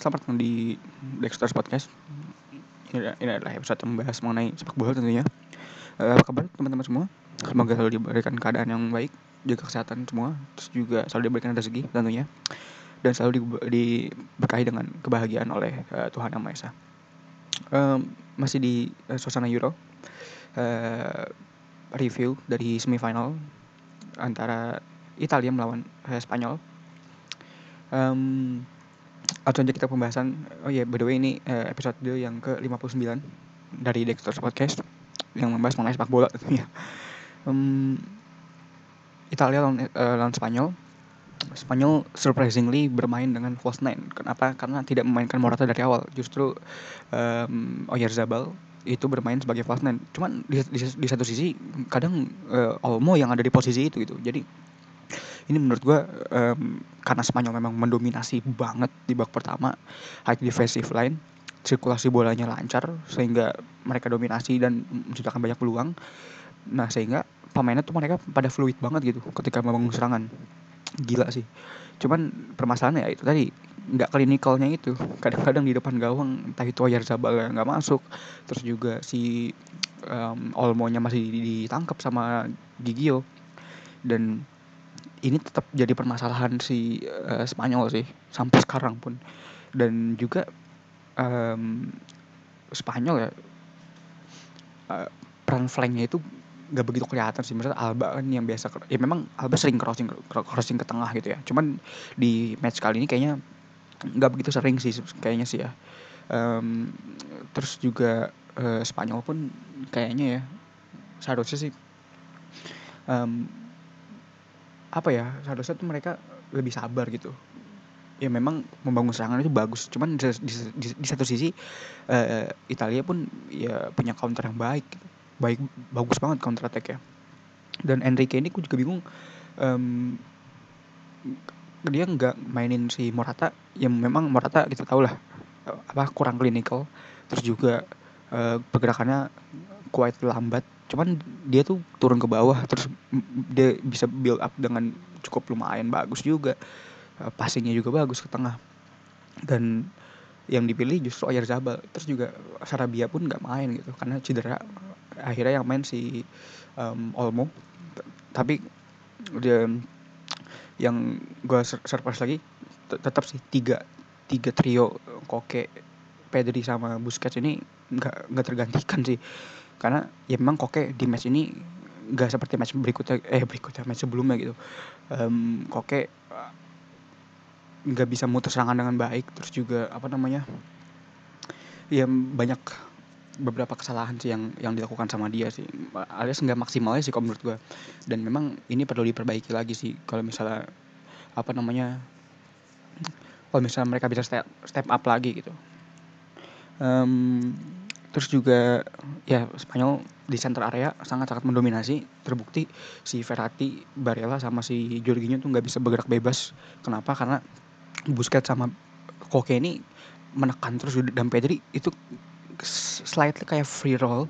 selamat datang di Dexter's Podcast. Ini, ini adalah episode yang membahas mengenai sepak bola tentunya. Uh, apa kabar teman-teman semua? Semoga selalu diberikan keadaan yang baik, jaga kesehatan semua, terus juga selalu diberikan rezeki tentunya, dan selalu di, diberkahi dengan kebahagiaan oleh uh, Tuhan Yang Maha Esa. Um, masih di uh, suasana Euro, uh, review dari semifinal antara Italia melawan uh, Spanyol. Um, langsung aja kita pembahasan oh ya yeah, by the way ini uh, episode yang ke 59 dari Dexter's Podcast yang membahas mengenai sepak bola tentunya um, Italia lawan, uh, lawan Spanyol. Spanyol surprisingly bermain dengan false nine. Kenapa? Karena tidak memainkan Morata dari awal. Justru um, Oyarzabal itu bermain sebagai false nine. Cuman di, di, di satu sisi kadang uh, Olmo yang ada di posisi itu gitu. Jadi ini menurut gue um, karena Spanyol memang mendominasi banget di babak pertama high defensive line sirkulasi bolanya lancar sehingga mereka dominasi dan menciptakan banyak peluang. Nah sehingga pemainnya tuh mereka pada fluid banget gitu ketika membangun serangan. Gila sih. Cuman permasalahannya ya itu tadi nggak klinikalnya itu. Kadang-kadang di depan gawang entah itu Zabal yang nggak masuk terus juga si um, Olmonya masih ditangkap sama Gigio. Dan ini tetap jadi permasalahan si uh, Spanyol sih sampai sekarang pun. Dan juga um, Spanyol ya uh, peran flanknya itu gak begitu kelihatan sih. Misalnya Alba kan yang biasa ya memang Alba sering crossing crossing ke tengah gitu ya. Cuman di match kali ini kayaknya nggak begitu sering sih kayaknya sih ya. Um, terus juga uh, Spanyol pun kayaknya ya seharusnya sih um, apa ya seharusnya tuh mereka lebih sabar gitu. Ya memang membangun serangan itu bagus cuman di, di, di, di satu sisi uh, Italia pun ya punya counter yang baik gitu. baik bagus banget counter attack ya. Dan Enrique ini aku juga bingung um, dia nggak mainin si Morata yang memang Morata kita tahu lah apa kurang klinikal terus juga uh, pergerakannya quite lambat. Cuman dia tuh turun ke bawah terus dia bisa build up dengan cukup lumayan bagus juga. Uh, passingnya juga bagus ke tengah. Dan yang dipilih justru Oyarzabal terus juga Sarabia pun nggak main gitu karena cedera. Akhirnya yang main si um, Olmo. Tapi dia yang gue surprise lagi tetap sih tiga tiga trio Koke Pedri sama Busquets ini nggak nggak tergantikan sih karena ya memang Koke di match ini nggak seperti match berikutnya eh berikutnya match sebelumnya gitu. Um, Koke nggak bisa muter serangan dengan baik. Terus juga apa namanya ya banyak beberapa kesalahan sih yang yang dilakukan sama dia sih. Alias nggak maksimalnya sih kalau menurut gue dan memang ini perlu diperbaiki lagi sih. Kalau misalnya apa namanya kalau misalnya mereka bisa step step up lagi gitu. Um, terus juga ya Spanyol di center area sangat-sangat mendominasi. Terbukti si Verratti, Barella sama si Jorginho tuh nggak bisa bergerak bebas. Kenapa? Karena Busquets sama Koke ini menekan terus dan Pedri itu slightly kayak free roll.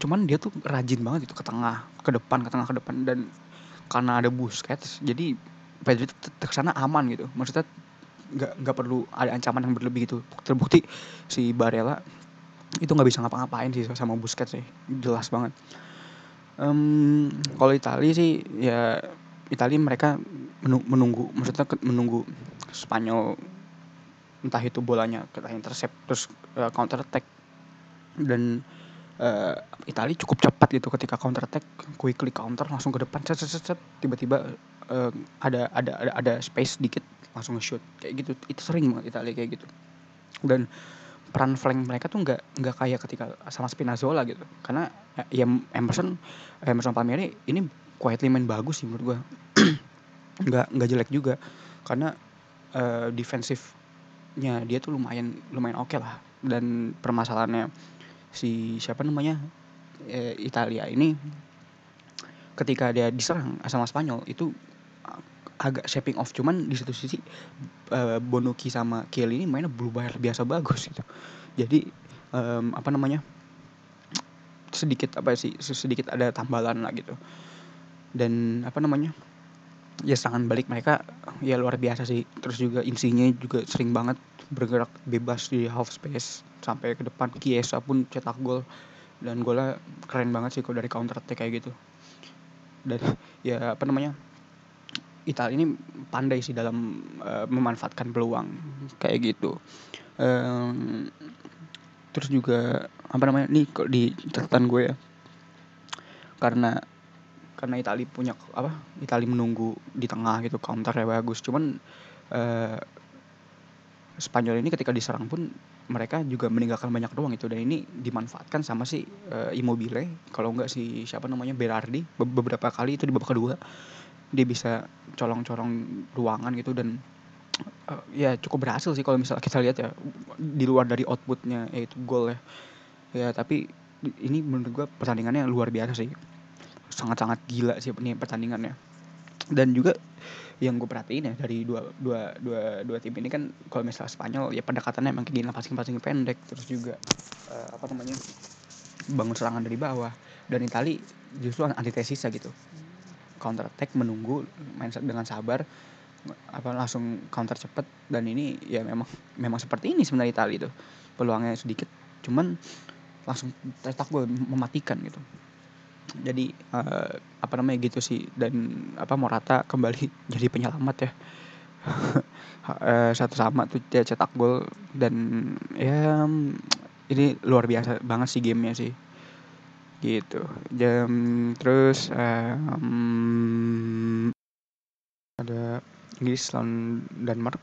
Cuman dia tuh rajin banget itu ke tengah ke depan ke tengah ke depan. Dan karena ada Busquets jadi Pedri itu tersana aman gitu. Maksudnya nggak nggak perlu ada ancaman yang berlebih gitu. Terbukti si Barella itu nggak bisa ngapa-ngapain sih sama Busquets sih. Jelas banget. Um, kalau Italia sih ya Italia mereka menunggu maksudnya menunggu Spanyol entah itu bolanya kita intercept terus uh, counter attack dan uh, Italia cukup cepat gitu ketika counter attack quickly counter langsung ke depan set set set tiba-tiba uh, ada ada ada ada space dikit langsung nge-shoot kayak gitu. Itu sering banget Italia kayak gitu. Dan peran flank mereka tuh nggak nggak kayak ketika sama Spinazzola gitu. Karena ya Emerson Emerson Palmieri ini quietly main bagus sih menurut gue nggak nggak jelek juga. Karena uh, defensifnya dia tuh lumayan lumayan oke okay lah. Dan permasalahannya si siapa namanya e, Italia ini ketika dia diserang sama Spanyol itu agak shaping off. Cuman di satu sisi uh, Bonucci sama Kiel ini mainnya blue bayar biasa bagus gitu. Jadi um, apa namanya sedikit apa sih sedikit ada tambalan lah gitu. Dan apa namanya ya serangan balik mereka ya luar biasa sih. Terus juga insinya juga sering banget bergerak bebas di half space sampai ke depan. Kiesa pun cetak gol. Dan golnya keren banget sih kalau dari counter attack kayak gitu. Dan ya apa namanya Italia ini pandai sih dalam uh, memanfaatkan peluang kayak gitu. Um, terus juga apa namanya nih kok di catatan gue ya. Karena karena Italia punya apa Italia menunggu di tengah gitu counternya bagus. Cuman uh, Spanyol ini ketika diserang pun mereka juga meninggalkan banyak ruang itu. Dan ini dimanfaatkan sama si uh, Immobile kalau enggak si siapa namanya Berardi beberapa kali itu di babak kedua dia bisa colong-colong ruangan gitu dan uh, ya cukup berhasil sih kalau misalnya kita lihat ya di luar dari outputnya yaitu gol ya. Ya tapi ini menurut gua pertandingannya luar biasa sih. Sangat-sangat gila sih ini pertandingannya. Dan juga yang gue perhatiin ya dari dua dua dua dua tim ini kan kalau misalnya Spanyol ya pendekatannya emang kayak gini passing passing pendek terus juga uh, apa namanya bangun serangan dari bawah. Dan Itali justru antitesisnya gitu counter attack menunggu main dengan sabar apa langsung counter cepet dan ini ya memang memang seperti ini sebenarnya Itali itu. Peluangnya sedikit cuman langsung cetak gol mematikan gitu. Jadi uh, apa namanya gitu sih dan apa Morata kembali jadi penyelamat ya. Uh, satu sama tuh dia cetak gol dan ya ini luar biasa banget sih gamenya sih gitu. Jam terus um, ada Inggris lawan Denmark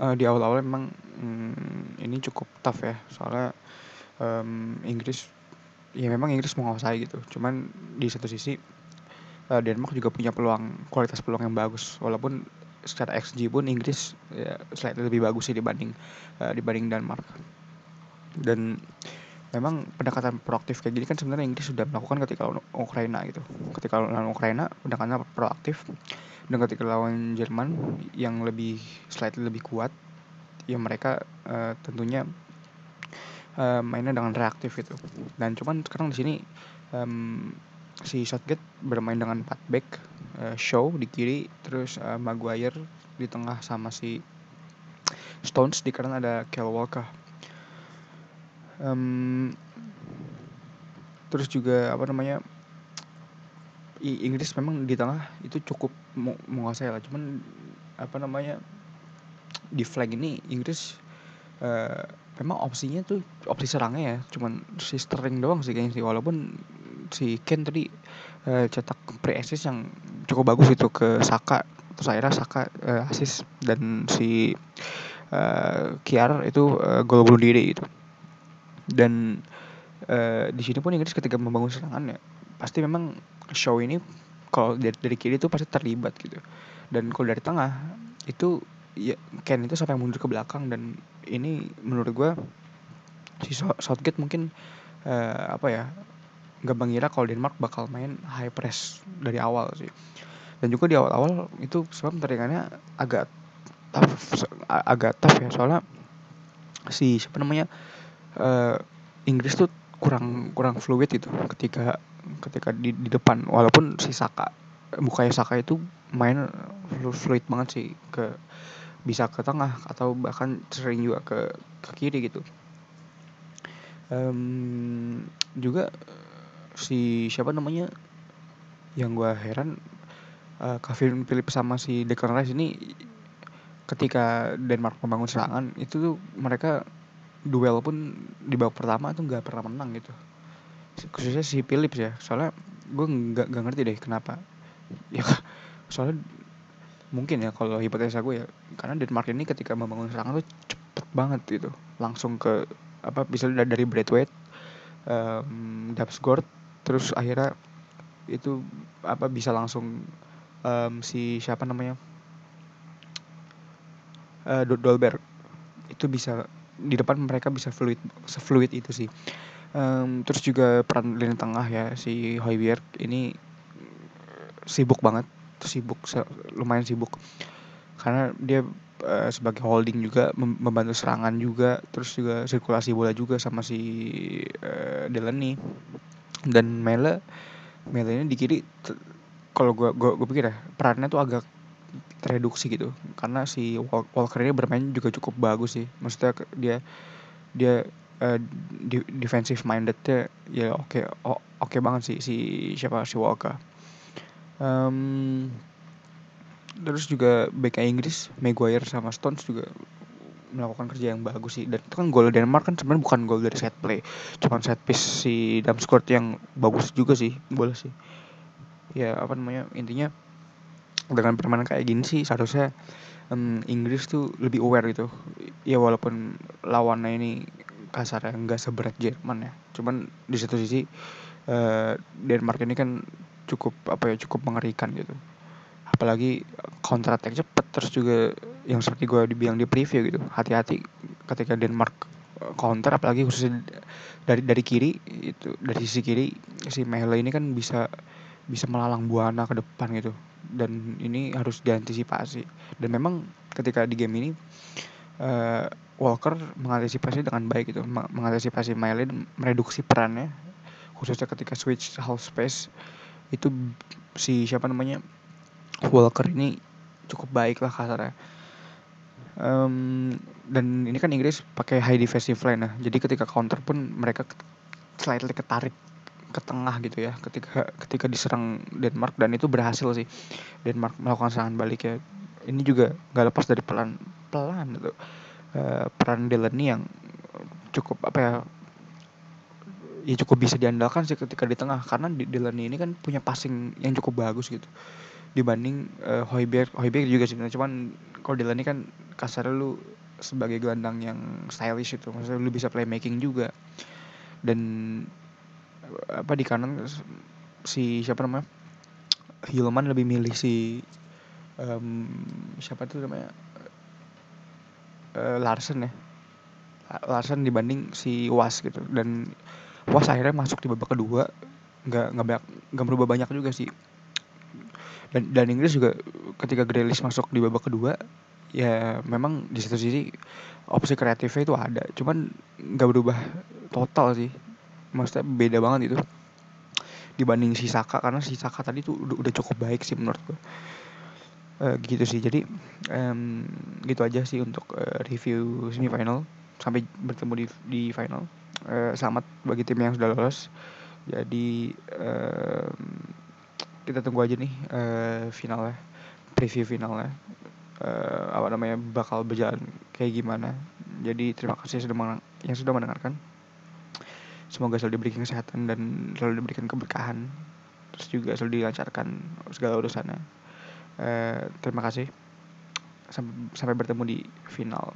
uh, di awal-awal memang um, ini cukup tough ya. Soalnya um, Inggris ya memang Inggris menguasai gitu. Cuman di satu sisi uh, Denmark juga punya peluang kualitas peluang yang bagus. Walaupun secara XG pun Inggris ya slightly lebih bagus sih dibanding uh, dibanding Denmark. Dan memang pendekatan proaktif kayak gini kan sebenarnya Inggris sudah melakukan ketika lawan Ukraina gitu. Ketika lawan Ukraina pendekatan proaktif. Dan ketika lawan Jerman yang lebih slightly lebih kuat ya mereka uh, tentunya uh, mainnya dengan reaktif itu dan cuman sekarang di sini um, si Southgate bermain dengan 4 back uh, show di kiri terus uh, Maguire di tengah sama si Stones di kanan ada Kyle Walker um, terus juga apa namanya Inggris memang di tengah itu cukup menguasai lah. Cuman apa namanya di flank ini Inggris uh, memang opsinya tuh opsi serangnya ya. Cuman si Sterling doang sih kayaknya sih. Walaupun si Ken tadi uh, cetak pre assist yang cukup bagus itu ke Saka. Terus akhirnya Saka uh, assist. Dan si uh, Kiar itu uh, gol bunuh diri itu dan uh, di sini pun Inggris ketika membangun serangan ya pasti memang show ini kalau dari, dari kiri itu pasti terlibat gitu. Dan kalau dari tengah itu ya Ken itu sampai mundur ke belakang dan ini menurut gue si Southgate mungkin uh, apa ya nggak mengira kalau Denmark bakal main high press dari awal sih. Dan juga di awal-awal itu sebab pertandingannya agak tough agak tough ya soalnya si siapa namanya uh, Inggris tuh kurang kurang fluid itu ketika ketika di, di depan. Walaupun si Saka mukanya Saka itu main fluid banget sih. Ke bisa ke tengah atau bahkan sering juga ke ke kiri gitu. Um, juga si siapa namanya yang gue heran uh, Kevin Phillips sama si Declan Rice ini ketika Denmark membangun serangan itu tuh mereka duel pun di babak pertama tuh nggak pernah menang gitu. Khususnya si Phillips ya soalnya gue nggak nggak ngerti deh kenapa. Ya soalnya mungkin ya kalau hipotesa gue ya karena Denmark ini ketika membangun serangan tuh cepet banget gitu. Langsung ke apa bisa dari Braithwaite um, Dapsgord terus akhirnya itu apa bisa langsung um, si siapa namanya? Uh, Dolberg. Itu bisa di depan mereka bisa fluid fluid itu sih. Um, terus juga peran lini tengah ya si Hoiberg ini sibuk banget sibuk lumayan sibuk. Karena dia uh, sebagai holding juga membantu serangan juga terus juga sirkulasi bola juga sama si uh, Delaney dan Mele Mele ini di kiri kalau gua, gua pikir ya perannya tuh agak tereduksi gitu. Karena si Walker ini bermain juga cukup bagus sih. Maksudnya dia dia uh, defensive mindednya ya oke okay, oke okay banget sih si siapa si Walker. Um, terus juga back Inggris Maguire sama Stones juga melakukan kerja yang bagus sih. Dan itu kan gol Denmark kan sebenarnya bukan gol dari set play cuma set piece si Damsgaard yang bagus juga sih boleh sih. Ya apa namanya intinya dengan permainan kayak gini sih seharusnya um, Inggris tuh lebih aware gitu. Ya walaupun lawannya ini kasar ya nggak seberat Jerman ya. Cuman di satu sisi uh, Denmark ini kan cukup apa ya cukup mengerikan gitu. Apalagi counter attack cepet terus juga yang seperti gue dibilang di preview gitu hati-hati ketika Denmark eh, counter apalagi khususnya dari dari kiri itu dari sisi kiri si Mele ini kan bisa bisa melalang buana ke depan gitu dan ini harus diantisipasi. Dan memang ketika di game ini uh, Walker mengantisipasi dengan baik gitu mengantisipasi Mele mereduksi perannya khususnya ketika switch half space itu si siapa namanya Walker ini cukup baik lah kasarnya. Um, dan ini kan Inggris pakai high defensive line nah jadi ketika counter pun mereka slightly ketarik ke tengah gitu ya ketika ketika diserang Denmark dan itu berhasil sih. Denmark melakukan serangan balik ya. Ini juga nggak lepas dari pelan pelan gitu. Uh, peran Delaney yang cukup apa ya ya cukup bisa diandalkan sih ketika di tengah. Karena Delaney ini kan punya passing yang cukup bagus gitu. Dibanding uh, Hoiberg Hoiberg juga sih. Cuman kalau Delaney kan kasar lu sebagai gelandang yang stylish itu maksudnya lu bisa playmaking juga. Dan apa di kanan si siapa namanya? Hilman lebih milih si um, siapa tuh namanya? Uh, Larsen ya. Larsen dibanding si Was gitu. Dan Was akhirnya masuk di babak kedua. Nggak nggak nggak berubah banyak juga sih. Dan dan Inggris juga ketika Grealish masuk di babak kedua ya memang di satu sisi opsi kreatifnya itu ada. Cuman nggak berubah total sih maksudnya beda banget itu dibanding si Saka karena si Saka tadi tuh udah, udah cukup baik sih menurut gue uh, gitu sih. Jadi um, gitu aja sih untuk uh, review semifinal. Sampai bertemu di di final. Uh, selamat bagi tim yang sudah lolos. Jadi um, kita tunggu aja nih uh, finalnya. Preview finalnya. Uh, apa namanya bakal berjalan kayak gimana. Jadi terima kasih sudah yang sudah mendengarkan semoga selalu diberikan kesehatan dan selalu diberikan keberkahan. Terus juga selalu dilancarkan segala urusannya. Uh, terima kasih. Sampai, sampai bertemu di final